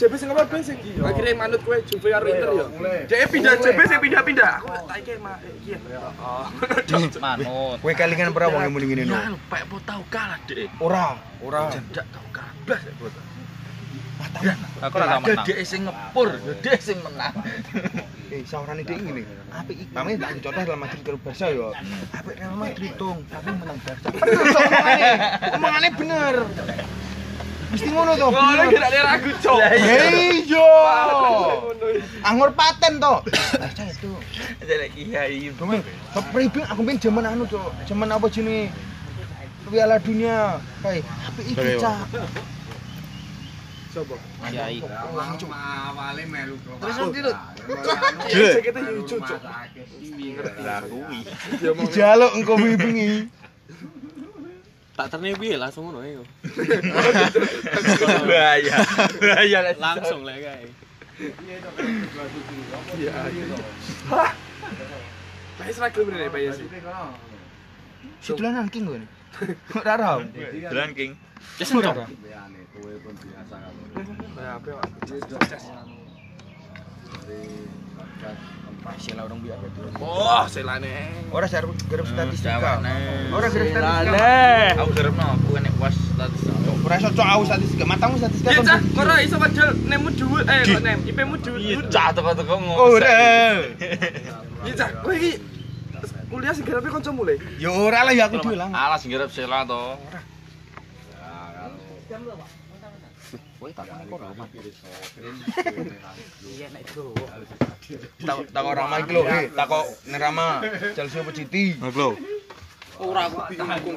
JB sing apa ben sing akhirnya manut kowe Juve karo Inter yo. Dek pindah JB sing pindah-pindah. Aku tak iki mah iki. Oh. Manut. Kowe kelingan pernah wong muni ngene no. Lupa mau tahu kalah dek. Ora, ora. Jendak tahu kalah. Blas. Aku ora tau menang. Dek sing ngepur, dek sing menang. Eh, saurane dhek ngene. Apik iki pamane tak contoh Real Madrid karo Barca yo. Apik Real Madrid tung, tapi menang Barca. Omongane bener. Mesti ngono to. Ngono kira dia ragu cok. Iya. Anggur paten to. Barca itu. Kiai. Domen, pribing aku pengen zaman anu, Cok. Zaman apa jenenge? Piala Dunia. Kayak apik iki, Cak. Coba. Kiai. Terus nanti lu. Jel. Kita yo cocok. Lah kuwi. Ya mau. Jaluk engko bengi. Tak terne piye langsung ngono iku. Bahaya. Bahaya Langsung lek kae. Iya. Hah. Bae seragam bener ya Bae sih. Sidulanan king gue. Ora ora. Jalan King. Wis encok. Nah, apa ya? Sila orang biasa Oh, selane. Ora jar gerep statistika. Jawane. Ora gerep statistika. Lale. Aku gerepno aku kan puas status. Ora iso cok aku statistika. Matamu statistika Ya kon. cah, ora iso padahal nemu dhuwit eh kok nem, IP-mu dhuwit. Iya, cah teko-teko Oh, ngomong. ora. Iya cah, kowe iki kuliah sing garepe kancamu le. Ya ora lah ya aku dhewe lah. Alas gerep sela to. Tak tak Rama iki lho, eh takok Nerama Chelsea apa City? Ngono. Ora aku bingung.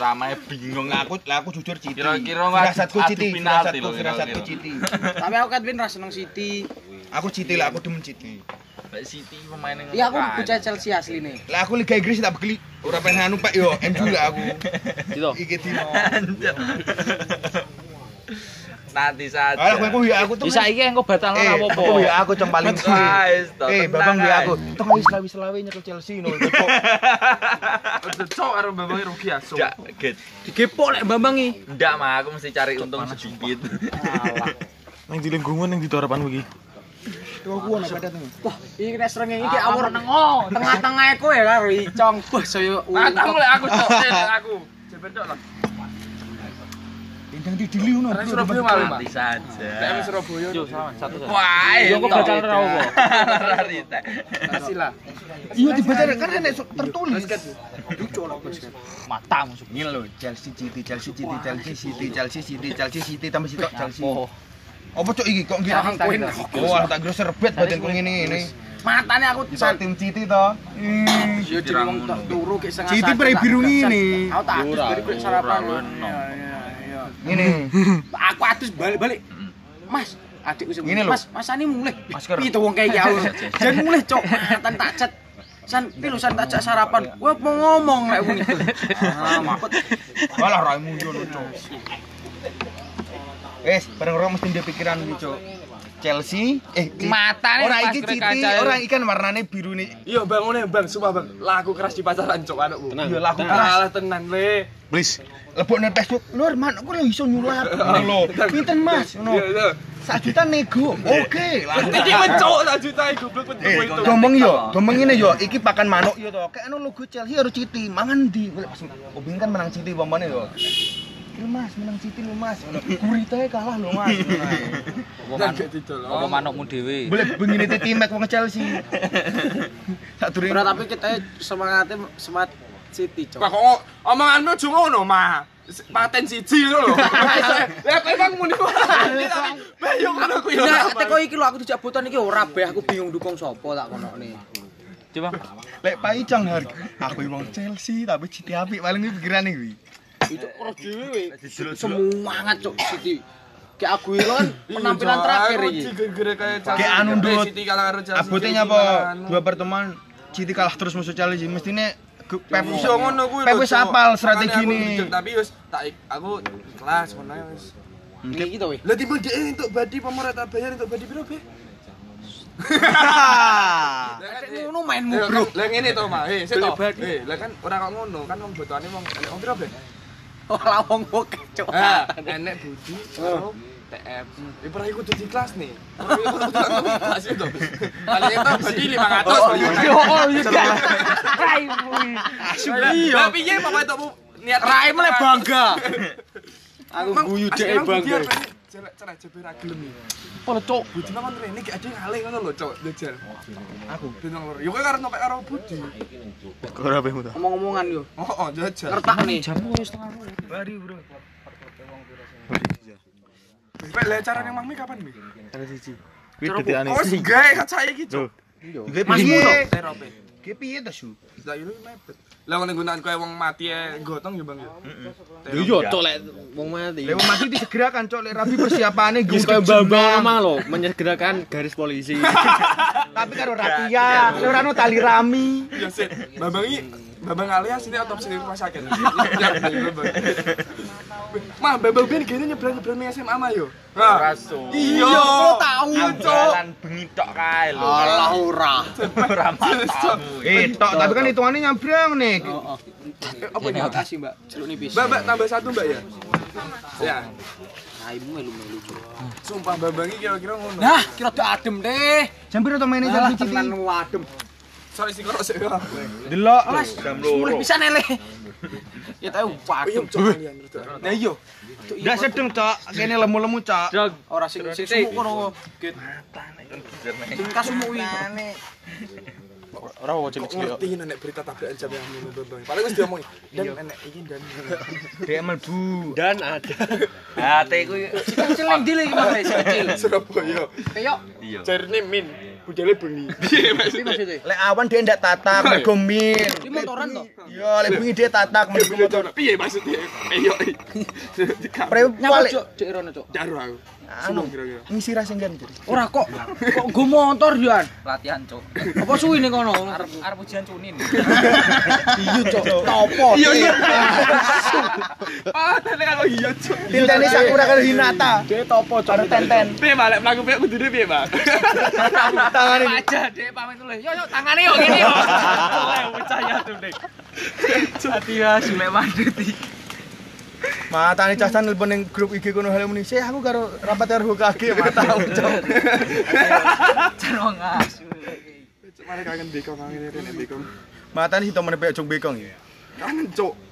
Ramae bingung Aku lah aku jujur City. Kira-kira firasatku adu City, firasatku lho, firasatku kira-kira. City. Tapi aku kan ben ra seneng City. Aku City lah, aku demen City. Mbak Siti pemain yang Iya aku bocah Chelsea asline. Lah aku Liga Inggris tak begeli. Ora pengen anu Pak yo, MU lah aku. Gitu. Iki dino. Nanti saja. Alah kowe ku ya aku tuh. Bisa iki engko batal Eh, ora apa-apa. aku ya aku cong paling suwe. Guys, toh, Eh, babang ya aku. Tong wis selawi nyekel Chelsea no. Cocok karo Bambang rugi aso. Ndak, get. Digepok lek Bambang iki. Ndak mah aku mesti cari untung sedikit. Nang di lingkungan yang di harapan iki. tuh aku ono pada tuh. Wah, iki nek srengenge iki awur nengo, tengah-tengah iku ya karo Icong. Wah, saya Matamu lek aku cok, eh, aku. Jepen tok lah. Tindang di dili ngono. Surabaya malu, Pak. Nanti saja. wis Surabaya. Yo satu satu. Wah, Yo kok batal ora apa? Rarita. Kasih lah. Iya dibaca kan enek tertulis. Matamu sok. Ini lho, Chelsea City, Chelsea City, Chelsea City, Chelsea City, Chelsea City tambah sitok Chelsea. Oh, Apa cok iki kok ngira? koin. Oh, tak kira serbet badan kok ngene ngene. matane aku Bisa tim City to. Ih. Yo tok turu ki setengah Citi tak biru ngene. Aku tak bari kuwi sarapan. Ngene. Aku adus balik-balik. Mas, adikku sing Ngene lho. Mas, masane mulih. Masker. Piye to wong kaya aku. Jan mulih cok, matan tak cet. San, lho san tak jak sarapan. Gua mau ngomong lek wong iki. Ah, mapet. Walah raimu yo cok. Wes, bareng orang mesti dia pikiran iki cok. Chelsea, eh Matane ora iki City, ora ikan warnane biru nih. Iya bang, ngene bang, sumpah bang. Laku keras di pacaran cok anakku. Iya laku keras. Tenan le. Please. Lebokne Facebook, lur man aku lho iso nyulap. Lho, pinten Mas? Ngono. Sak juta nego. Oke. Iki mencok tak juta goblok Eh, itu. ngomong yo, ngomong ngene yo, iki pakan manuk yo to. Kayak anu logo Chelsea harus Citi, mangan di. Pas Obing kan menang Citi pampane yo. Lho Mas, menang Citi lho Mas. Guritae kalah lho Mas. Apa didol. Apa manukmu dhewe? Boleh begini titimek wong Chelsea. Tak durung. Ora tapi kita semangatnya semangat City cok. Wah kok omonganmu aja ngono, mah. Paten siji lho. Lah kok emang muni Bayo ngono ku yo. Nah, teko iki lho aku dijak botan iki ora beh aku bingung dukung sapa tak konokne. Coba. Lek Pak Icang har. Aku wong Chelsea tapi Citi apik paling iki pikirane kuwi. Itu ora dhewe. Semangat cok City. Kayak Aguero kan penampilan terakhir iki. Kayak anu ndut. Chelsea. Abote nyapa? Dua pertemuan Citi kalah terus musuh Chelsea. Mestine ge- Pep Iso ngono kuwi. Pep lho, wis apal Makanya strategi aku ini. jujur, Tapi wis tak aku kelas ngono wis. Iki to weh. Lah timbul dhek untuk badi pemerat tak bayar untuk badi piro, Be? Ngono mainmu Eh, bro. Lah ngene to, Mak. Eh, sik to. Eh, lah kan ora kok ngono, kan wong botone wong wong piro, Be? Ora wong oke cok. Ah, enek budi karo TM. Ya pernah ikut di kelas nih. Kelas itu. Paling itu bagi 500. Oh kuwi. Iya. Lah piye pokoknya itu niat Rai mulai bangga. Aku guyu emang bangga. biar cerai jebir ra gelem iki. Pono cok. Budi mah kon rene gak ada ngalih ngono lho, Cok. Jajal. Aku ben nang loro. Yo kowe karo nopek karo Budi. Kok ora pehmu ta? Omong-omongan yo. Oh, oh, jajal. Ngertak nih. Jamu wis tengah. Mari, Bro. Pek le carane mami kapan, Mi? Ada siji. Kuwi detikane. Oh, gawe kat saya iki, Cok. Juga Masmu piye? to. Terope. Ki piye ta, Su? Lah yo mepet. Lah ngene gunaan kowe wong mati e gotong ya, Bang. Yo yo cok lek wong mati. Lewat mati disegerakan, Cok. Lek rapi persiapane Wis kaya bambang mah lho menyegerakan garis polisi. Tapi karo rapian, lek ora ono tali rami. Ya sih, Bambang iki Bambang alias ini otopsi di rumah sakit. Ya, Bambang. Mah, Bambang ben gini nyebrang-nyebrang ning SMA mah yo. Raso. iya. Kok tahu cok. Jalan bengi tok kae lho. Allah ora. Ora matamu. Eh, tok, tapi kan hitungannya nyabrang nih. Eh, Apa Terima ini? kasih, Mbak. Jeruk nipis. Mbak, Mbak, tambah satu, Mbak ya? Ya, Raimu melu-melu. sumpah Bambang iki kira-kira ngono. Nah, kira tuh adem deh. Jambir atau mainnya Alah, jam tenan adem. Sorry sih kok sih. ya. Delok. Alas, mulai bisa nele. Ya tahu Iya, adem. cok kalian. Nah, iya. Ndak sedeng, Cok. Kene lemu-lemu, Cok. Ora sing sing sumuk kono. Git. Sing kasumuk iki. Ora apa cilik-cilik. Ngerti nek berita tabrakan jam yang ngono Bambang. Paling wis diomongin. Dan enek iki dan. Dek melbu. Dan ada. Hati ku ndi lagi Mas sing kecil. Surabaya. Kayak. Jarine min. Budale bengi. Piye iki maksudnya? maksudnya. Lek awan dia ndak tatak, mergo min. Di motoran to. Iya, lek bengi dia tatak, mergo motor. Piye maksudnya? Ayo. Prew Nyapa balik. cok, cek rono cok. Jaru aku. Anu, kira-kira. ngisi ra sing. Ora kok kok go motor Yan. Latihan, Cuk. Apa suwi ning kono? Arep arep ujian cunin. Iya cok. Topo. Iya iya. Ah, tene kalau iya cuk. Tintene Sakura karo Hinata. Dia topo cok. Karo Tenten. Piye balik mlaku piye kudune piye, Pak? Tangan ini. aja dek pamit dulu. Yo yo tangane yo gini yo. Oleh percaya tuh dek. Hati ya sule mandut iki. Matane cacan nelpon ning grup IG kono hale muni. "Sih aku karo rapat karo HKG mata ucap." Jan wong asu. Mari kangen bekong kangen rene bekong. Matane si temen pek jong bekong ya. Kangen cuk.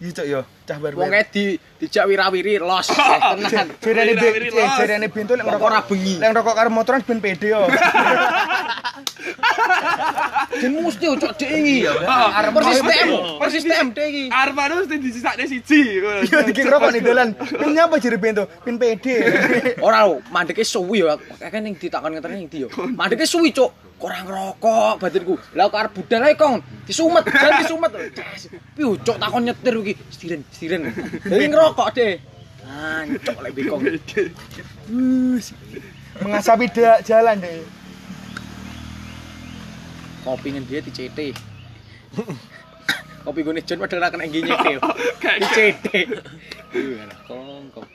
Iya cok yo, cah bar. Wong di dijak wirawiri los tenan. Jerene Wiri-wiri be, los. jerene bintu lek Rokok ngerokok ora bengi. Lek ngerokok karo motoran ben pede yo. Jen mesti cok dek iki. Persis TM, persis TM dek iki. Armando mesti disisakne siji. Iya dikek rokok nih dolan. Pin nyapa jere bintu? Pin pede. Ora lho, mandeke suwi yo. Kakek ning ditakon ngeten ning ndi yo. Mandeke suwi cok. Kok ora ngerokok batinku. Lah kok arep budal ae kong. Disumet, jan disumet. Piye cok takon nyetir iki. Stiren, stiren. Dadi ngerokok deh. Ancok lek bekong. Mengasapi da- jalan deh. Kopi ngen dia dicete. Kopi gue John padahal kena nyete. Dicete. Iya, kong kong.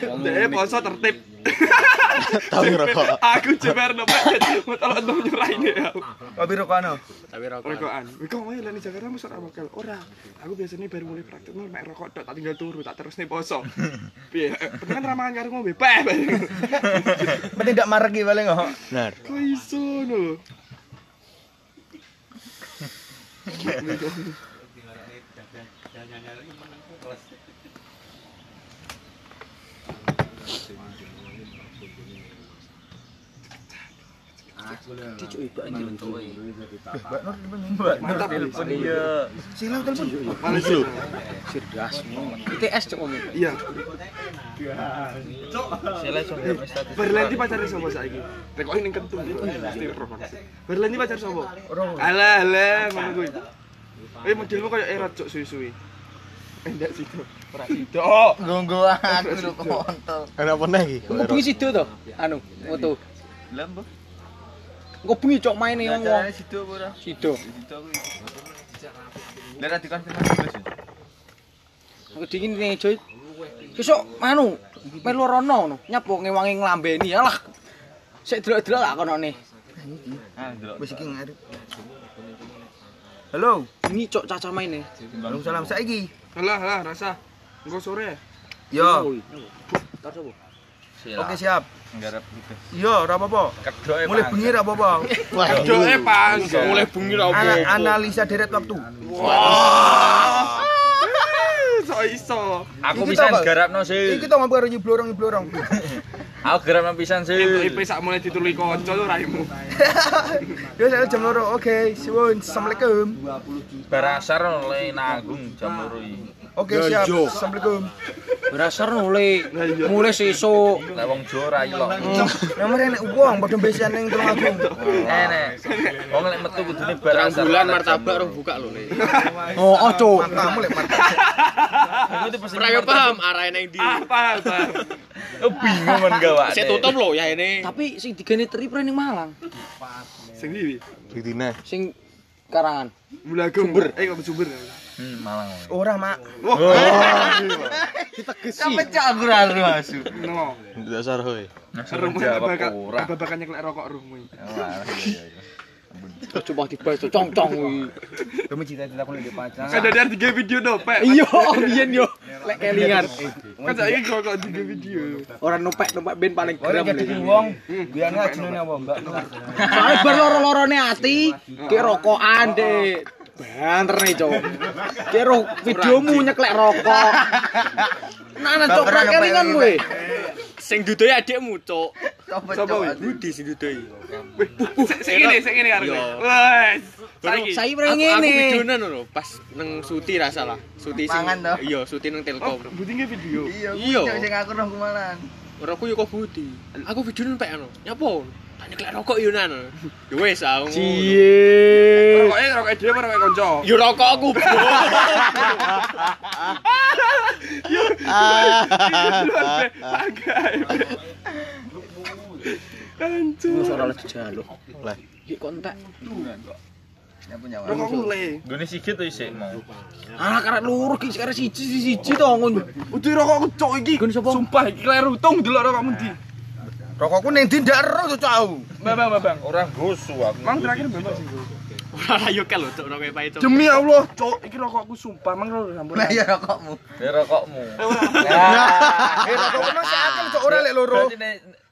Dek poso tertib. Tahu ngerokok. Aku jeber no Pak. Motor untuk nyerahin ya. Kopi rokok ano? Tapi rokok. Rokokan. Kok mau lan di Jakarta mesti ora bakal. Ora. Aku biasanya baru mulai praktek mau mek rokok tok tak tinggal turu tak terus nih poso. Piye? Kan ramahan karo ngombe. Peh. Penting ndak maregi paling kok. Benar. Kok iso no? Dicu iku anjir cuk. Mantap. Iya. Silau telepon. Males lu. Sirdas. ITS cuk ngomong. Iya. Sile sampe prestasi. Berlanti pacarnya sapa saiki? Rekoki ning kentung. Mesti rokok. Berlanti pacar sapa? Alah, alah, ngono kuwi. Eh modelmu koyo erot cuk suwi-suwi. Enggak situ. Ora situ. Gonggo aku lho kontol. Enak apa iki? Engko bengi sido to. Anu, foto. Lembo. Engko bengi cok maine wong wong. situ apa ora? Sido. Situ kuwi. Lah ra dikonfirmasi. Aku dingin nih coy. Besok anu melu rono ngono. Nyapo ngewangi nglambeni. Alah. Sik delok-delok tak kono nih. Ah, delok. Wis iki ngarep. Halo, Bengi cok caca maine. Waalaikumsalam saiki. Alah, alah, rasa. Engko sore. Yo, Tar sapa? Oke, siap. Nggarap gitu. Iya, ora apa-apa. Kedoke Mulai bengi ora apa-apa. Doe eh, pas. Mulai bengi ra Ana- analisa deret waktu. So iso. Aku bisa Pak? nggarapno sih. Iki tau ngapa karo nyiblorong nyiblorong. Aku garapno pisan sih. Itu IP sak mulai dituli kanca lu raimu. Ya saya jam loro. Oke, suwun. Assalamualaikum. Barasar oleh nanggung jam loro iki. Oke, siap. Assalamualaikum. Berasar mulai mulai sesuk. Lah wong Jawa ra ilok. Nomor enek uang padha besian ning tulung aku. Enek. Wong lek metu kudune barasar. bulan martabak rong buka lho nih. Oh, ojo. Matamu lek pesen Ora yo paham arah nang ndi. Ah, paham, paham. Oh, bingung men gawak. Saya tutup lho ya ini. Tapi sing digene tripre ning Malang. Sing ndi? Didine. Sing karangan. Mulagem. Sumber. Eh kok sumber. Hmm, Malang. Ora, Mak. Sampai cak aku ra masuk. No. Dasar hoy. Rumah jawab bakal ora. bakal nyeklek rokok. Wah, iya iya. Coba dibahas tuh cong-cong kuwi. Kamu cita-cita aku di pacar. Kan dari tiga video dopek. Iya, biyen yo. Lek kelingan. Kan saya kok kok tiga video. Ora numpek-numpek ben paling Ora geram. jadi wong, biar nggak apa, Mbak? Soale bar loro-lorone ati, ki rokokan dek. Banter nih, Cok. Ki ro videomu nyeklek rokok. Nah, nah, Cok, kelingan kowe. Sing dudoy adikmu, Cuk. Sopo wih? Budi sing dudoy. Sing ini, sing ini karo. Iya. Wes. Saiki. Saiki Aku, ngene. videonan lho pas nang Suti ra salah. Suti sing? Iya, Suti nang Oh, Telkom. Budi nge video. Iya. sing aku roh kumalan. Ora aku yo kok Budi. Aku videonan pek anu. Nyapa? Nyeklek rokok yo nan. Ya wis aku. Cie. Rokoknya rokok dhewe apa rokok kanca? Yo rokok aku. bro. Hancur. Ora oleh dijaluk. Lah. Iki kontak. Rokok mulai. Gune sikit to isik mau. Anak arek lurus iki sekarang siji siji to ngono. Udah rokokku cok iki. Sumpah iki kleru tung delok rokokmu ndi. Rokokku ning ndi ndak ero to aku. Bang bang bang. Orang gosu aku. Mang terakhir bebas sih. Ora yo kel lho, Cuk, rokok pae, Cuk. Demi Allah, cok iki rokokku sumpah mang lho sampun. ya rokokmu. Ya rokokmu. Eh rokokku masih akeh cok ora lek loro.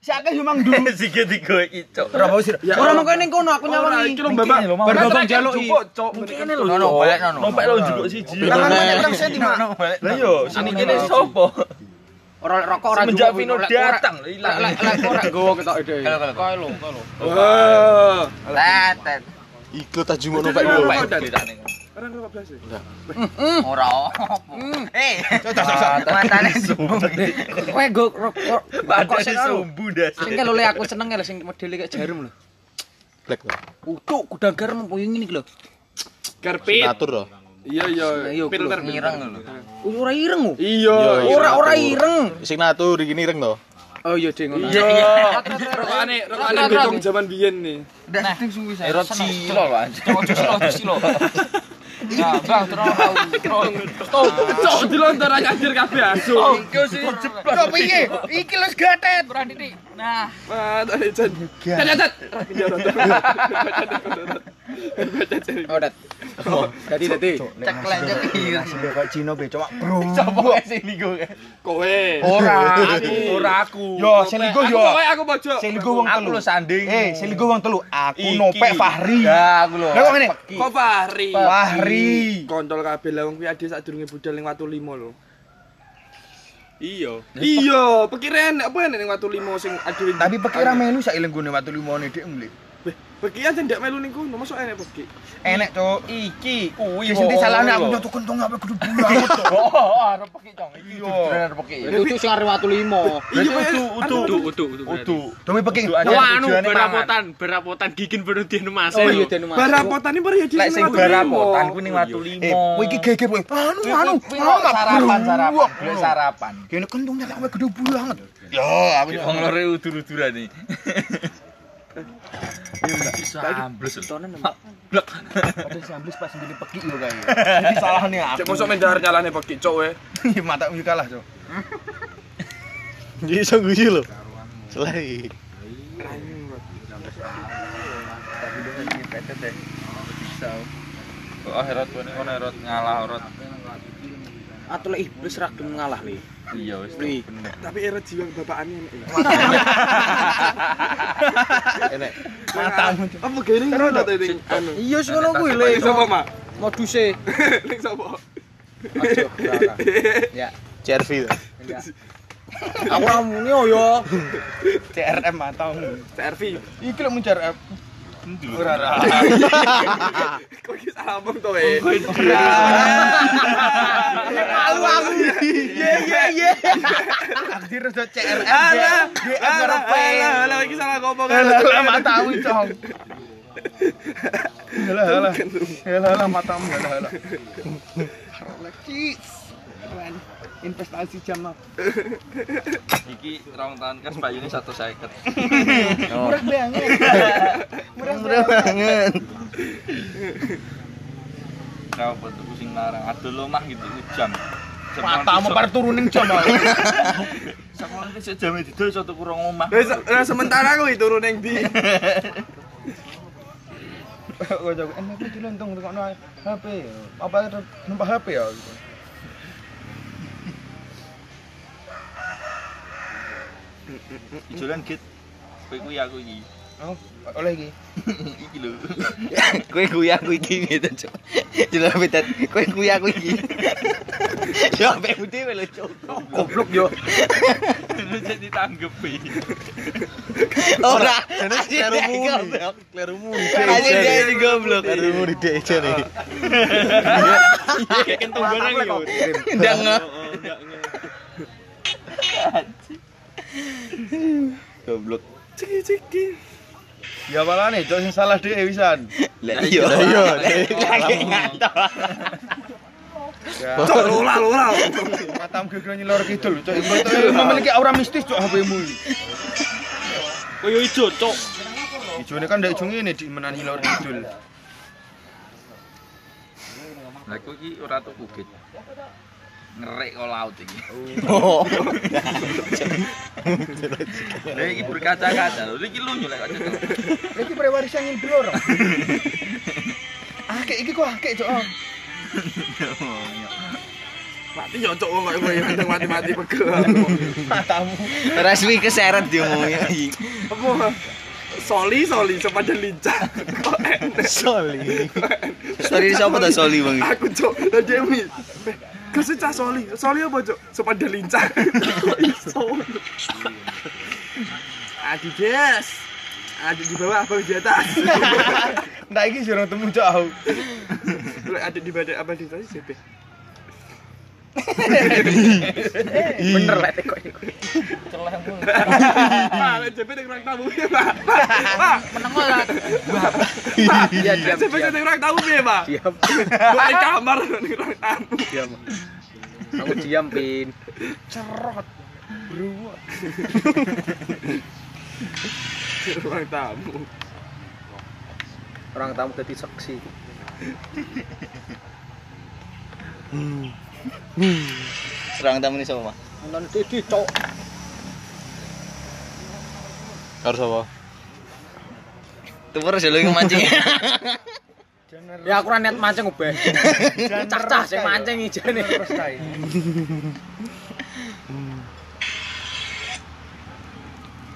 Akeh yo mang ndu. sikit digoe iki, Cok. Ora mau sih. Ora mangko ning kono aku Ora nyawangi. iki lho lho, Mang. Bar babak Terakhir jaluk iki. Cok. Kene lho. Nono, balik nono. Nompek lo njupuk siji. Tangan banyak orang senti, Mak. Lah yo, sini kene sopo? Ora rokok ora Semenjak jupuk, Vino datang, ilang. Lek lek ora gowo ketok ide. Kalau, kalau. Kae lho, kae lho. Wah. Tetet. Ikut aja ngono Jadi Pak. ceritane. Ora rokok blas. Ora opo. Eh, matane sumbu. Kowe go rokok rokok Matane sumbu das. Sing lho le aku seneng lho sing modele kayak jarum lho. Black. Utuk gudang garam apa ngene iki lho. Karpet. Ngatur loh. Iya iya. Filter Ngirang lho. Ora ireng oh. Iya. Ora ora ireng. Sing natur iki ireng to. Oh iya ding ngono. Iya. Rokokane rokokane becong zaman biyen nih. Erot silo lho anjir. Ojo silo, ojo silo. Nah, Bang, terus Cok dilontor aja anjir kabeh asu. Iki sing jeblok. Kok piye? Iki lho gatet. Nah, Wah, tadi jan. Jan jan. Oh dat. Dadi dadi. Cek lenjek iki. Kok Cino be coba bro. sopo sing ligo? Kowe. Ora Aku, ora aku. Yo, sing ligo Aku yo. kowe aku pojok. Sing ligo wong Aku telu. lho sanding. Eh, sing ligo wong telu. Aku nopek Fahri. Ya, aku lho. Lah kok ngene? Kok Fahri? Fahri. Kontol kabeh lah wong kuwi ade sadurunge budal ning Watu Limo lho. Iya. Iya, pikiran apa nek ning Watu Limo sing ade Tapi pekira melu sak eling gone watu limone dik mle. Beki aja ndak melu ning kono, masuk enek beki. Enek cok. Iki, kuwi. Ya sing salahne aku nyoto kentong apa kudu bulan. Oh, arep peki cong. Iki beneran peki. Itu sing arep watu limo. Iya, udu, udu. Udu, udu, udu. Udu. Demi peki. Oh, anu berapotan, berapotan gigin baru di Mas. Oh iya den Mas. Barapotan iki periode Lek sing barapotan kuwi ning watu Eh, limo. kowe iki geger kowe. Anu anu. sarapan sarapan, boleh sarapan. Kene tak kowe gede banget. Yo, aku wong lore udur-uduran iki. Bisa ambles. Tonen. Ada samblis pas ngene peki lho kae. Jadi salahane Cek aku. mosok mendar nyalane beki cok we. Mata iki kalah cok. Jadi iso guyu lho. Selai. Kok akhirat kowe ngono erot ngalah orot. Atau lek iblis ra gelem ngalah le. Iya wis Wih. bener. Tapi era jiwa kebapakannya enak ya. Enek. Matamu. Apa gini ngono to ini? Anu. Iya sing ngono kuwi le. Sapa, Mak? Moduse. Ning sapa? Aja berara. Ya. CRV to. Ya. Aku ramune yo. CRM matamu. CRV. Iki lho mun CRM. Ora ora. Kok iki salah omong to, eh. Malu aku. Ye ye ye. Aku rada CRM. Alah, GM alah, karo P. alah, alah, iki salah ngomong. Alah matamu, Cong. Alah alah. Alah alah matamu, alah alah. Lagi. Investasi jam Iki rong tahun kas bayune 150. murah banget. Murah banget. Kau tuku sing larang. Adol omah gitu jam. Matamu par turuning jam. Sakon iki sejam didol iso tuku rong omah. Nah, sementara kuwi turun ning ndi? Kok jago enak iki lho untung tekokno HP. Apa numpak HP ya? Ijolan git. Kowe kuwi aku iki. Oh, oleh iki. Iki lho. Kowe kuwi aku iki gitu, Cuk. Jelas betet. Kowe kuwi aku iki. Ya ape dhewe lho, Cuk. Goblok yo. Lu jadi tanggepi. Ora, klerumu. Klerumu. Aja dia di goblok. Klerumu di dhek jane. Kayak kentong barang yo. Ndang. Goblok. Ciki ciki. Ya malane, cok sing salah dhewe wisan. Lah iya. Lah iya. Lagi. Ya, Cok lola lola. matam gegro nyelor kidul, cok. Itu memiliki aura mistis, cok HP-mu. Koyo ijo, cok. Ijone kan ndak ijo ngene di menani lor kidul. Lah kowe iki ora tuku git. Ngerek kok laut iki. Oh. Lah iki berkaca-kaca lho. Iki lunyu lek kaca. Iki prewarisan yang dulu orang. Akeh iki kok akeh, cok. Mati yo cok kok kowe yang mati-mati pegel. Matamu. Rasmi keseret diomongi iki. Apa? Soli soli sepadan lincah. Soli. Story siapa ta Soli Bang? Aku cok, lah Demi. Kasih cah soli, soli apa cok? Sepadan lincah. Kok iso? Adidas. Ada di bawah apa di atas? Ndak iki sing temu cok aku. Lek ada di badan apa di atas CP? Bener lek tekok iku. Pak, lek CP ning ruang tamu piye, Pak? Pak, Meneng lah. Iya diam. CP diam. ning ruang tamu piye, Pak? Diam. Kok di kamar ning ruang tamu. Diam. Aku diam, Pin. Cerot. Bruwat. Di ruang tamu. Orang tamu jadi saksi. Serang tamu ni sapa, Mak? Nonton TV, cok. Karo sapa? Tuwer sih lho yang mancing. Ya aku niat mancing ubeh. Cacah sing mancing ijane. Terus kae.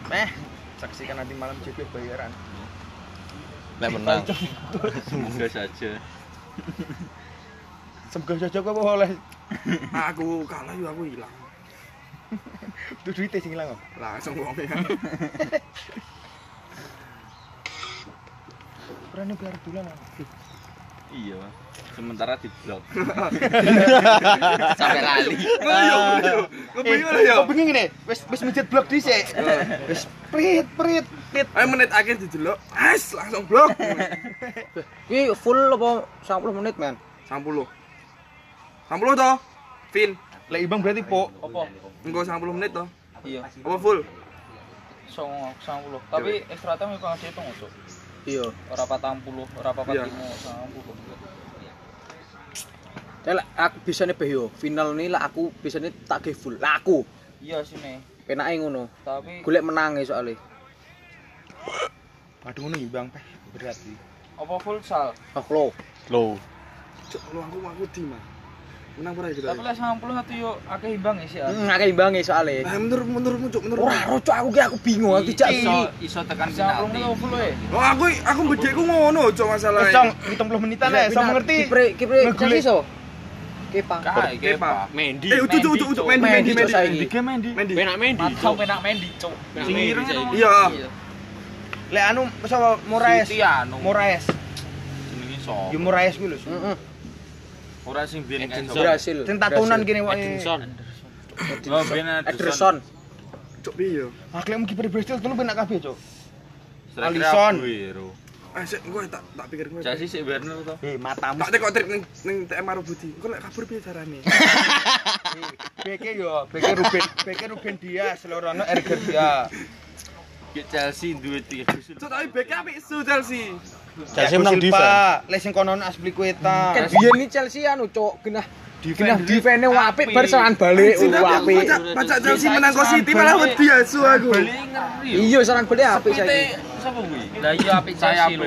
Meh, saksikan nanti malam JP bayaran. Nek menang. Semoga saja. Semoga saja kok oleh Aku kalah yo aku hilang. Tuh duitnya sing ilang. kok. Langsung wong ya. Berani biar bulan. Iya. Sementara di blok. Sampai lali. Yo. Kok bengi ngene? Wis wis mijet blok dhisik. Wis prit prit prit. Ayo menit akhir didelok. As langsung blok. Ki full apa 10 menit, men? 10. 10 toh. Vin, Lek Ibang berarti po. Apa? engko 10 menit toh. Iya. Apa full? Songo, sangulo. Tapi extra time iku dihitung usuk. Iya. Ora 40, ora 45, Iya. 90. Ya lek aku bisane beh yo. Final ini lah aku bisane tak ge full. Lah aku Iya sini. penake ngono. Tapi Golek menange soalnya. Aduh ngono Ibang peh berat iki. apa full sal? Oh lo. Low. Cok, lu aku aku di mah. Menang pura gitu. Tapi lah 91 yo akeh imbang sih. Hmm, akeh imbange soalé. Nah, menurut menurutmu cuk menurut. Ora ro cuk aku ki aku bingung aku dijak iso iso tekan penalti. 90 e. Oh, aku aku bedekku ngono cuk Wis masalahnya. cong 70 menitan ae, iso mengerti. Kipre kipre Ngegulek. Chelsea iso. Kepa. Kepa. Mendy. Eh, Cuk, saiki. Mendy. Mendi. Mendy. Penak Mendy. Matau penak Mendi, cuk. Penak Sing Mendy ireng saiki. Iya. Lek anu sapa Moraes. Moraes. Jenenge sapa? Yo Moraes kuwi lho. Heeh. Ora sing biyen. Edinson. Brasil. Sing tatunan kene wae. Edinson. Oh, biyen Ederson. Cuk piye? Aklem kiper Bristol telu penak kabeh, Cuk. Alisson. Aguero. Ah, sik engko tak tak pikir ngono. Chelsea sik Werner to. Eh, matamu. Tak tekok trik ning ning TM Marubudi. Engko lek kabur piye carane? Beke yo, beke Ruben, beke Ruben Dias, lorono Erger Dia. Ki Chelsea duwe tiga Cuk tapi beke apik su Chelsea. Chelsea menang defense. Lek sing kono Aspliqueta. Kan biyen iki Chelsea anu cuk genah genah defense apik bar serangan balik apik. pacak Chelsea menang kok City malah wedi asu aku. Iya serangan balik apik saiki. Sapa kuwi? Lah iya apik lho.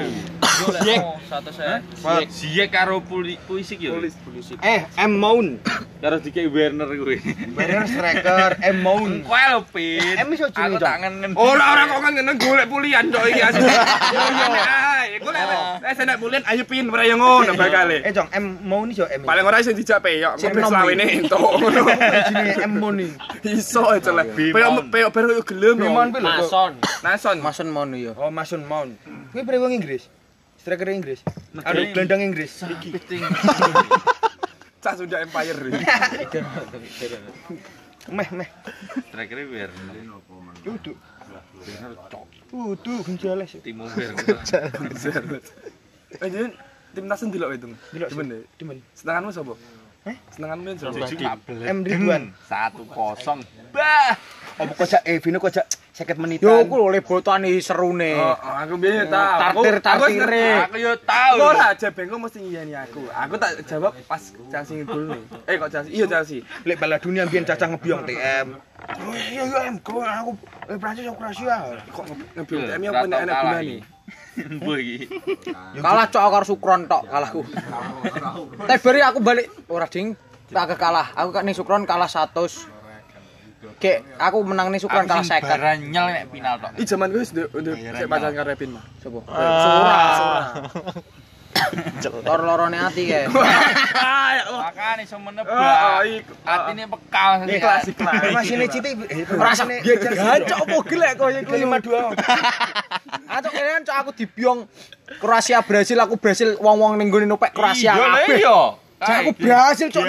Yo lek saya. Ziyech Ziyech karo Puli- Pulisic yo. Polis polisi. Eh, M Moun. Karo dikek Werner kuwi. Werner striker M Moun. Kowe lho Pin. Em iso jenenge, Aku tak ngenen. Ora ora kok kan ngene golek pulian cok iki asli. Yo yo ae, golek. Eh saya nek pulian ayo pin ora yo ngono bakale. Eh, Jong, M Moun iso M. Paling ora iso dijak peyok, Sing enom selawene entuk ngono. jenenge M Moun iki. Iso lah. Peyok peyok baru yo gelem. Kuwi. Mason. Nason. Mason Mount yo. Oh, Mason Mount. Kuwi pere wong Inggris. Striker Inggris. Aduh, gelandang Inggris. Cak sudah empire. Meh, meh. Striker Werner. Duduk. Duduk, Gonzales. Timo Werner. Eh jadi timnas ndelok itu. Delok, Demen deh. Demen. Senenganmu sapa? Heh? Senenganmu sapa? M Ridwan. Satu kosong. Bah. Apa kocak eh Vino kocak 50 menitan. Yo ku lho lebotane serune. Oh, oh, aku biyen tahu. Tartir- tartire. Aku Aku yo tahu. Ora aja bengko mesti ngiyani aku. Aku tak jawab pas Chelsea ngegol nih. Eh kok Chelsea? Iya Chelsea. Lek bala dunia biyen cacah ngebiong TM. Oh iya iya M, kau aku eh Prancis aku Kroasia. Kok ngebiong TM yang apa enak gunane? Kalah cok karo Sukron tok kalahku. Teberi aku balik ora ding tak agak kalah. Aku ning Sukron kalah 100. Kek aku menang ning Sukron kalah 50. Baranyel nek final tok. Ih zaman gue sudah udah saya pacaran karo Repin mah. Sopo? Sora. Tor lorone ati kae. Makane iso menebak. iku. Atine bekal. Ikhlas ikhlas. Masih nih Citi eh Rasa gacok apa gelek koyo Itu 52. Acok kene cok aku dibiong Kroasia Brasil aku Brasil wong-wong ning gone nopek Kroasia kabeh. Iya. Cak aku Brasil cok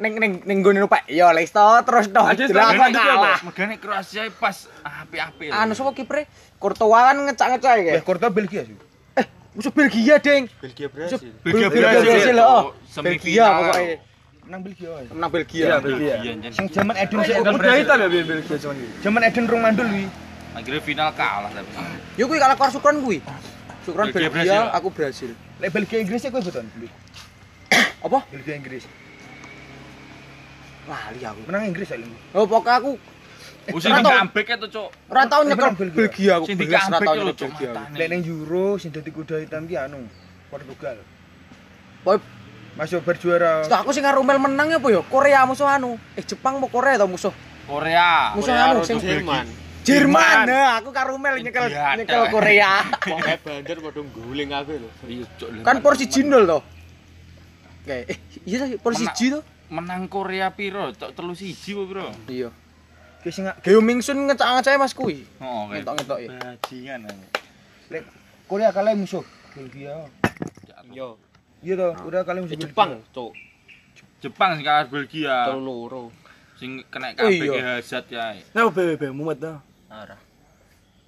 ning ning ning gone nopek. Yo les to terus toh. Setengah aku kalah. Megane Kroasia pas api-api. Anu sapa kipre? Courtois kan ngecak-ngecak iki. Eh Korto Belgia sih. Musuh Belgia, Ding. Belgia Brasil. Belgia Brasil oh. Semifinal. Belgia pokoknya. Menang Belgia. wae. Menang Belgia. Iya, Belgia. Sing zaman Eden sih Udah hitam ya biar Belgia gitu. Zaman Eden rong mandul wi. Akhirnya final kalah tapi. Yo kuwi kalah karo Sukron kuwi. Sukron Belgia, Brasil. aku Brasil. Lek Belgia Inggris kowe beton. Apa? Belgia Inggris. Lali aku. Menang Inggris saiki. Oh, pokoknya aku Usin Ora tau. comeback itu, Cuk. ora tau nyekel Menang Belgia. Aku. Sing di belas ora comeback tau lho, nyekel Cuk. Belgia. Lek ning Euro sing dadi kuda hitam ki anu Portugal. Boy, Masuk berjuara. Lah aku sing ngarumel menang ya apa ya? Korea musuh anu. Eh Jepang mau Korea tau musuh. Korea. Musuh Korea anu sing Jerman. Jerman. Nah, aku karumel nyekel nyekel. Korea. Wong kayak bandar padha guling aku lho. Iya, Cuk. kan porsi jinol toh. Kayak eh iya sih porsi Menang. ji toh. menang Korea piro? Tok telu siji apa piro? Iya. Ki sing Geo Mingsun ngecak-ngecak Mas kuwi. Oh, kayak Ngetok-ngetok ya. bajingan. lek Korea kalah musuh Belgia. Yo, Iya toh, udah kalah musuh eh, Jepang, Cuk. Jepang sing kalah Belgia. Telu loro. Sing kena Oh, kabeh iya. ke Hazard ya. Nah, be be mumet dah. Ora.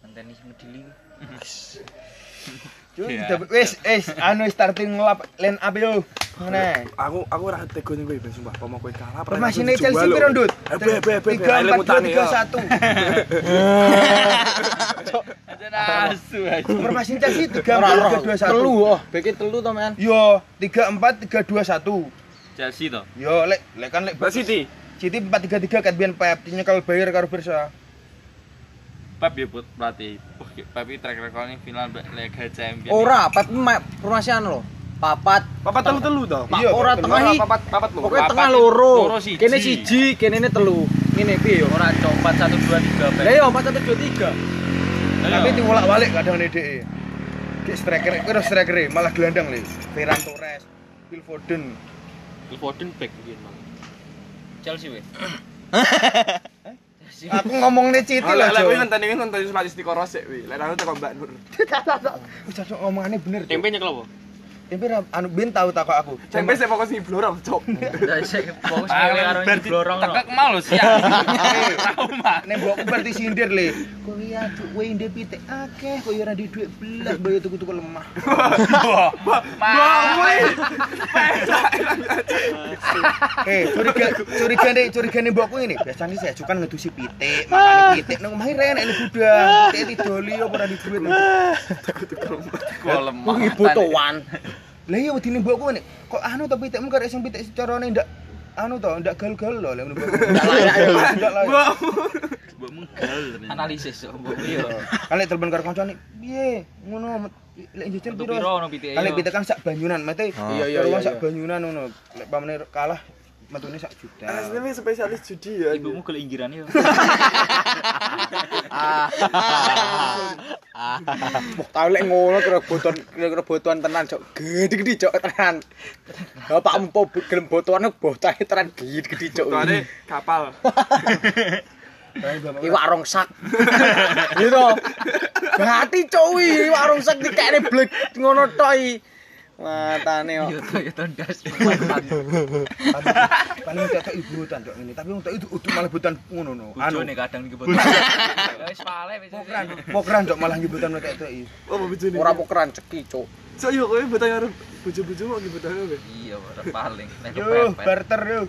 Ngenteni medili. Cuy, dapet- wis wis anu starting ngelap line up yo. Ngene. Aku aku ora tego ning kowe ben sumpah. Pomo kowe kalah. Formasi ini Chelsea piro, Ndut? Eh, be be be. Tiga Ayo empat dua mutane, tiga ya. satu. Aja asu aja. Formasi Chelsea tiga Ora empat ora. tiga dua satu. Telu oh, beke telu to, Men. Yo tiga empat tiga dua satu. Chelsea to. Yo lek lek kan lek Siti. City empat tiga tiga kat biyen Pep nyekel Bayer karo Barca. Pep ya buat pelatih. Pep iki track record ning final Liga Champions. Ora, Pep formasi anu lho. papat Papat telu-telu to. Pak Iya, ora tengah iki Papat papat lho. pokoknya Papat tengah loro kene siji kene ne telu ngene piye yo Ora cok 4 1 2 3 lah yo 4 1 2 3 Tapi diwolak balik kadang nih dek. Kayak striker, kira striker malah gelandang le. Ferran Torres, Phil Foden. Phil Foden back mungkin. Chelsea weh. Aku ngomong nih Citi Lah lah, lah kuwi ngenteni kuwi ngenteni statistik korosek wi. Lek aku teko Mbak Nur. Wis cocok ngomongannya bener. Jo. Tempe nyekel apa? Tempe ra- anu ben tahu takok aku. Tempe sing fokus ning blorong, cok. Lah sik fokus karo berarti blorong. tekek mau lho siang. Trauma. Nek mbokku berarti sindir le. Kowe ya kowe ndek pitik akeh, kowe ora di dhuwit belas, boyo tuku-tuku lemah. Mbak kuwi. Eh, curiga curiga nih curiga nih mbokku ini. Biasanya saya suka ngedusi pitik, makan pitik nang omahe rene nek gudang. Pitik didoli apa ora di dhuwit. Gua lemah. kuwi butuhan Lah iya wedine mbokku nek kok anu to pitikmu karo sing pitik carane ndak anu to ndak gal-gal lho lek mbokku. Ndak layak ya. Ndak layak. Mbok menggal. Analisis kok. Iya. Kali telepon karo kancane, piye? Ngono lek jajan piro? piro ono pitik. Kali pitik kan sak banyunan, mate. Iya, iya, Iya iya, sak iya. banyunan ngono. Lek pamane kalah metune sak juta. Ini spesialis judi ya. Ibumu kelinggiran yo. Wah, tau lek ngono kira boton kira boton tenan cok gede-gede cok tenan Bapak empo gelem botoane botahe tenan gede-gede cok Tuane kapal. iwak rongsak gitu berarti cok wi iwak rongsak dikene blek ngono tok i matane kok Yo to yo to ndas. Paling tak ibu cok ini, tapi untuk itu udah malah hutan ngono no. Anu, Bojone kadang iki. Ya wis pale wis. pokran, pokran cok malah nyebutan mereka itu. Apa bojone? ora pokeran ceki cok Cok yo kowe botang karo bojo-bojo mau gibotang kowe. Iya, ora paling. Nek Yo, kepepet. barter yo.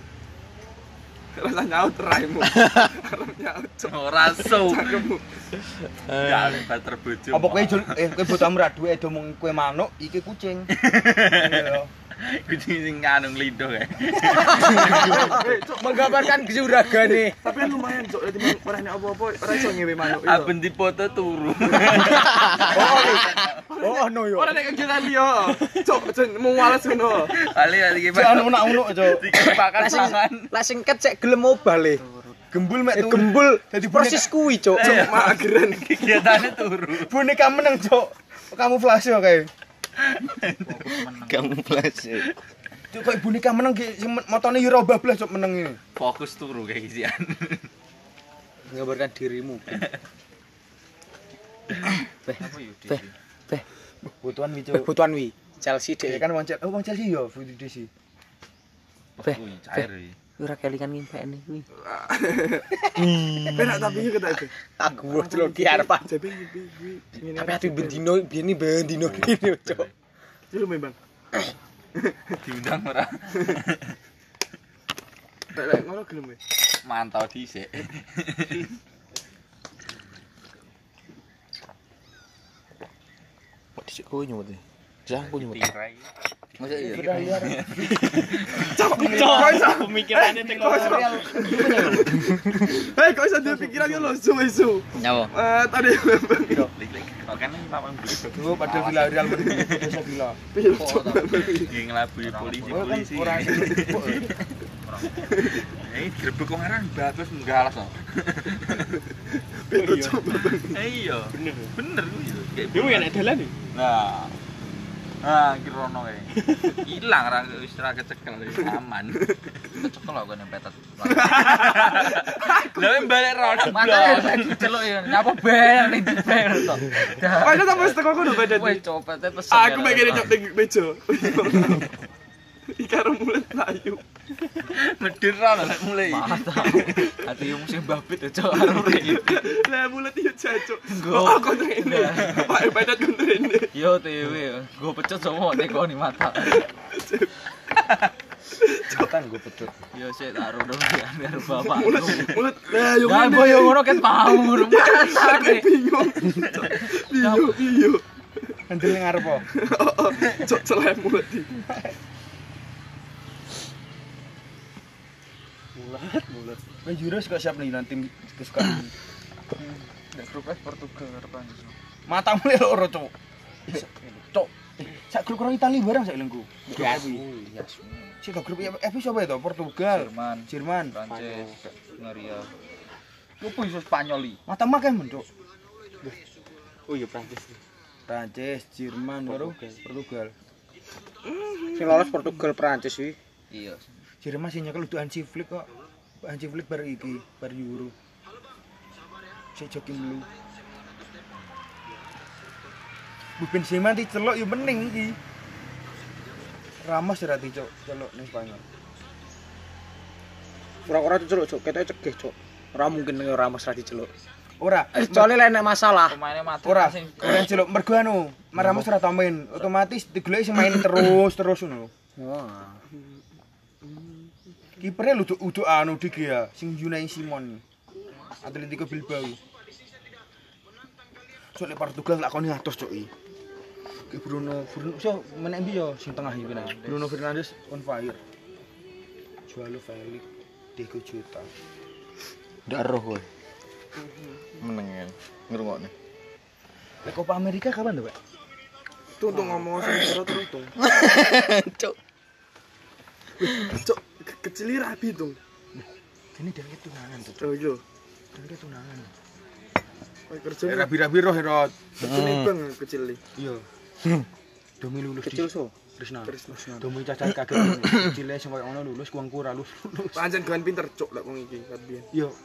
Rasa nyaut raimu. Arep nyaut. Ora so. Cangkemmu. Ya lebar terbojo. Apa kowe eh kowe botamu ra duwe edo mung kowe manuk, iki kucing. Kucing sing anu nglinduh kae. Eh, cok, menggambarkan kesuragane tapi kan lumayan cok. Dadi ora nek apa-apa ora iso ngewe manuk. Aben dipoto turu. oh no yo Ora nek kegiatan liya. Cok, jen mau wales ngono. Ali ali Cok anu unak-unak cok. Sing mangan. lah sing ket sik gelem obah le Gembul mek Eh, turu. gembul Dadi persis kuwi cok Cok, mageran. Kegiatannya turu. boneka meneng cok. Kamu flash yo kae. Kamu plus. Cok kowe boneka meneng ki sing motone yo ora bablas cok meneng iki. Fokus turu kayak gisian. menggambarkan dirimu beh beh beh Butuhan wi beh cok. butuhan wi Chelsea Ya deh kan wong Chelsea, oh wong Chelsea yo Fudu Desi. beh cair. beh ora kelingan ngimpek nih wi Penak tapi yo kata itu. aku lho ki arep Jadi ngene. tapi ati bendino biyen iki bendino ini cok Dulu memang. Diundang ora. Lek lek ngono gelem. Mantau dhisik. kok dhisik kowe nyuwut e Jangan aku nyuwut. Tirai. Masa iya. Cok, kok iso Pemikirannya tengok. Hei, kok iso dia pikiran yo losu isu. Nyawa. Eh, tadi memang. Lik-lik. Kan ini paman beli. Dulu padahal Villarreal Madrid biasa gila. Piye cok. Nggih ngelabui polisi Oh kan polisi. orang Eh, grebek kok ngaran bagus nggalas kok. Piye cok. Eh iya. Bener. Bener kuwi. Kayak Iku enak dalan nih. Nah. Nah, iki rono kae. Ilang ra wis ra kecekel aman. Kecekel kok ning petet. Lah balik rono. Mata celuk ya nyapa bayang ning dibayar to. Kok iso sampe teko kono badan. Wes copet pesen. Aku pengen nyok ning meja. Iki karo mulut layu. Medhir rono lek mulai. Mata. Ati yo musim babit cok karo rek. Lah mulut iyo jacuk. Nggo. Kok aku ngene. Pak kono rene. Yo tewe, gue pecut semua teko ning mata. kan gue pecut. Yo sik taruh dong karo bapak. Mulut mulut lah yo Ya ngene. boyo ngono mau ngono. Aku bingung. Iyo iyo. Handel ning ngarep kok. Cok celem mulut iki. Kowe Euros kok siap nih nanti kesukaan. Nek grup F Portugal harapan. Matamu le loro, Cuk. Cuk. sak grup orang Itali bareng sak lengku. Yes. Si to grup FI sapa itu? Portugal, Jerman, Jerman, Prancis, Hungaria. Apa iso Spanyol iki? mata mak kan bentuk. Oh iya Prancis. Prancis, Jerman, baru Portugal. Sing lolos Portugal Prancis sih. Iya. Jerman sih nyekel udah Hansi Flick kok. Hansi Flick bar iki, bar Euro. Si joki dulu. Bu Benzema dicelok yo meneng iki. Ramos ora dicok celok ning Spanyol. Ora-ora diceluk, Cuk. Ketoke cegah, Cuk. Ora mungkin ning Ramos ra diceluk. Ora, Kecuali lek nek masalah. Ora. sing Ora celok mergo anu, Ramos ora tau main, otomatis digoleki sing main terus terus ngono. Wah. Kipernya lu udah anu dik ya, sing Unai Simon. Atletico Bilbao. Soalnya Portugal lakoni atus cok iki. Ki Bruno, Bruno so menek ndi yo sing tengah iki nah. Bruno Fernandes on fire. Jualo Felix, Diego Jota. ndak roh kowe. Meneng ya. Ngrungokne. Lek Copa America kapan tuh, Pak? Tuh tuh ngomong sama terus tuh. Cok, ke- kecil rapi tuh. Ini dia tunangan tuh. Oh iya. Dia tunangan. Kayak kerja Eh, rabi-rabi roh Herod. Kecil bang kecil. Iya. Domi lulus Kecil so. Trisna. Trisna. Domi cacat kaget. Kecilnya sing koyo ngono lulus kuang kura lulus. Pancen gawan pinter cok lek wong iki kabeh. Yo.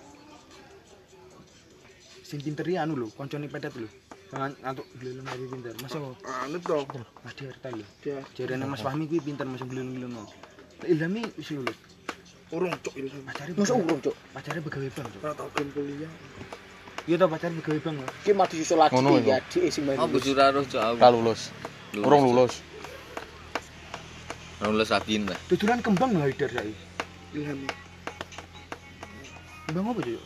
Sing pinter iki anu lho, koncone pedet lho. Jangan ngantuk gleleng aja pinter. Mas apa? Anu toh. Mas Diarta lho. Jarene Mas Fahmi kuwi pinter mas gleleng-gleleng. Ilhami wis lulus. urung cok itu. Pacare Masa urung, Cuk. Pacare begawe bank, Cuk. Ora tau gen kuliah. Iya to pacare begawe bank. lho. Ki mati susul lagi ya dik sing main. Oh, bujur roh cuk aku. Ora lulus. Urung lulus. Ora lulus Abin, Mbak. Duduran kembang lho Haidar saiki. Ilham. Kembang apa, Cuk?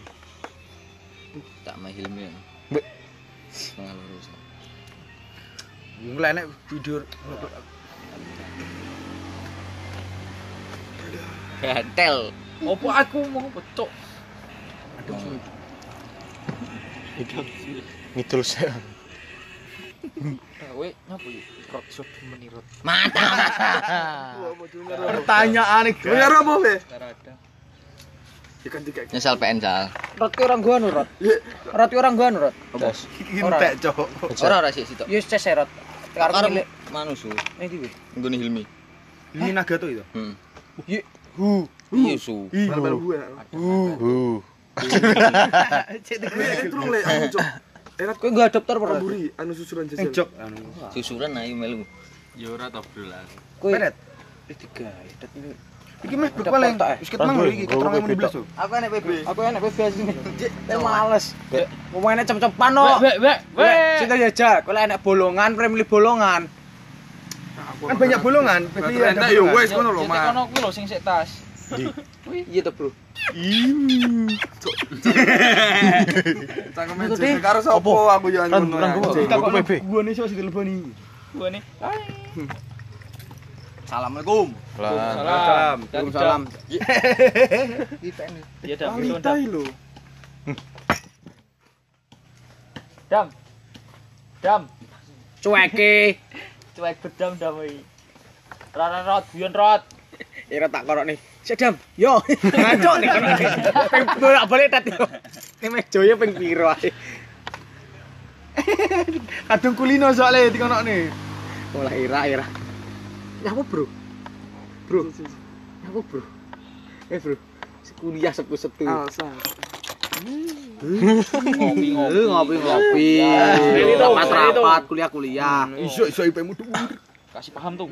Tak mah Hilmi. Mbak. Setengah lurus. Wong lek nek video Gatel. Opo aku mau pecok. aduh sulit. Ngidul sih. Kowe nyapa iki? Rot sop menirot. Pertanyaan iki. Apa be? Tarada. Ikan tiga. Nyesal PN sal. Rot ki orang gua anu, Rot. Rot ki orang gua anu, Rot. Bos. Entek, Cuk. Ora ora sik sitok. Yo ces Rot. Karo manusu. ning ndi kuwi? Nggone Hilmi. Ini Nagato itu. Hmm. Ye, Iya su. Bal-bal gua. Uh. Ini turun le anu cok. Erat kowe enggak adapter ora? Amburi anu susuran jajal. Jok anu. Susuran ayo melu. Ya ora to, Bro lah. Kowe Peret. Eh, tiga. Dat ini. Iki meh Udah paling kotak, eh? wis ketemu lho iki keterangan mun belas tuh. Aku enek PB. Aku enek PB sini. Saya males. Pemainnya cep-cepan no. Wek wek Weh, Cinta jajal. Kalau enek bolongan, Premier bolongan. Kan banyak bolongan, yo bolongan. wes ngono lho, Mas. kono kuwi lho sing sik tas. Iya tuh bro. Cangkem jajal karo sapa aku yo anu ngono. ya. Kita kok PB. Gua nih sih teleponi. Gua nih. Assalamualaikum. Lah. Salam. Waalaikumsalam. Ya dah, Wangi tai lho. Dam. Dam. Cueke. Cuek bedam dam iki. Rara rot, guyon rot. Ira tak korok nih. Sedam. Yo. Ngancok nih. Peng bolak balik tat yo. Ini joyo peng piro ae. Kadung kulino soalnya dikono nih. Mulai ira ira. Ya apa bro? Bro. Ya apa bro? Eh bro. Kuliah sepu-sepu. Alsa. Ngopi ngopi. Eh, ngopi-ngopi. Ini tuh, Rapat-rapat, kuliah-kuliah. Iso iso IP mu dhuwur. Kasih paham tuh.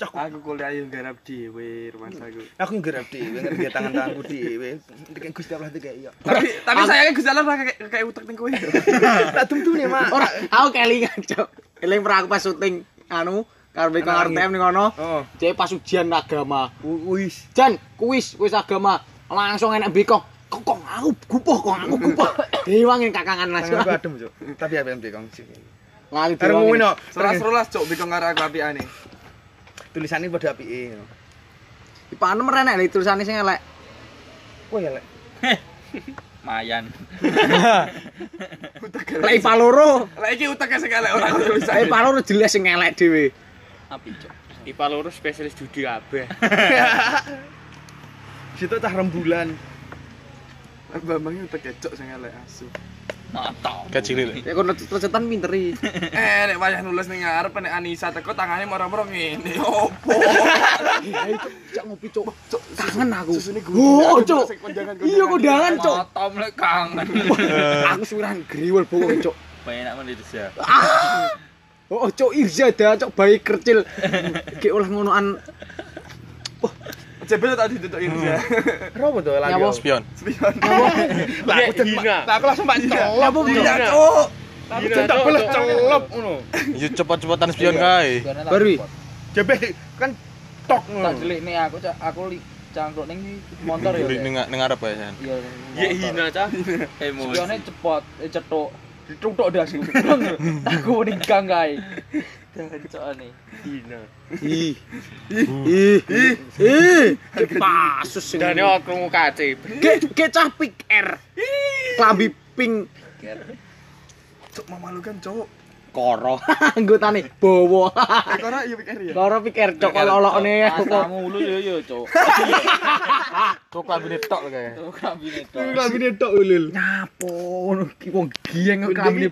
Aku kuliah yo garap dhewe rumah aku. Aku yang gerap dhewe ngerti tangan-tanganku dhewe. Nek Gusti Allah iki ya. Tapi tapi sayangnya Gusti Allah kayak kayak utek ning kowe. Tak tumtune, Mak. Ora, aku kelingan, Cok. Keling pernah aku pas syuting anu karo Beko RTM ning kono. Oh, Jadi pas ujian agama. wis. Jan, kuis, kuis agama. Langsung enak biko. Kok kok aku gupoh, kok aku gupoh. Dewangin kakangan Mas. Tanganku adem, Cuk. Tapi apa yang Kong sih. Arep ngomongin no. Selas-selas cok bikong karo aku apikane. Tulisannya pada apike. Di panem renek lho tulisane sing elek. Kowe ya, Lek. Mayan. Lek IPA loro, Lah iki uteke sing elek ora tulisan. lek IPA loro jelas sing elek dhewe. Api, Cuk. IPA loro spesialis judi kabeh. Situ cah rembulan. Bambang uteke cok sing elek asu. Mata. Kecil Ya kono recetan pinteri. Eh, nek wayah nulis ning ngarep nek Anissa teko tangane moro-moro ngene. Opo? Cuk, cuk ngopi cuk. Cuk, kangen aku. Susune gue. Oh, cuk. Iya kondangan cuk. Mata mulai kangen. Aku suran griwel bawang cuk. Banyak nak Indonesia. Oh, cuk Irza dah cuk bayi kecil. Ki olah ngonoan. Jebel tak ditutuk ini ya. Ropo to lagi? Nyawa. Spion. Spion. Lah aku hina. Lah aku langsung mbak colop. Nyawa Iya, Iya. cuk. Aku tak boleh celop ngono. Yo cepet-cepetan spion kae. Baru. Jebel kan tok Tak ngono. delik nih aku Cak. aku li cangkruk ning motor ya. Ning ning ngarep ya, San. Iya. Ya hina, Cah. Emosi. Spione cepot, eh cetuk. Ditutuk dah. Aku ning gang kae. Dancane. Hina. Ih. Ih. Ih. Pasus sing. Dan yo krungu kace. Ke ke cah pik R. Klambi pink Cuk memalukan, cuk. koro. Anggotane bowo. Eh, kora iya pikir ya. Koro pik R cok olokne. Kamu lu yo yo, Cuk. Cuk kambine tok kae. Cuk kabine tok. Klambine tok ulul. Nyapo ngono ki wong gieng kok klambine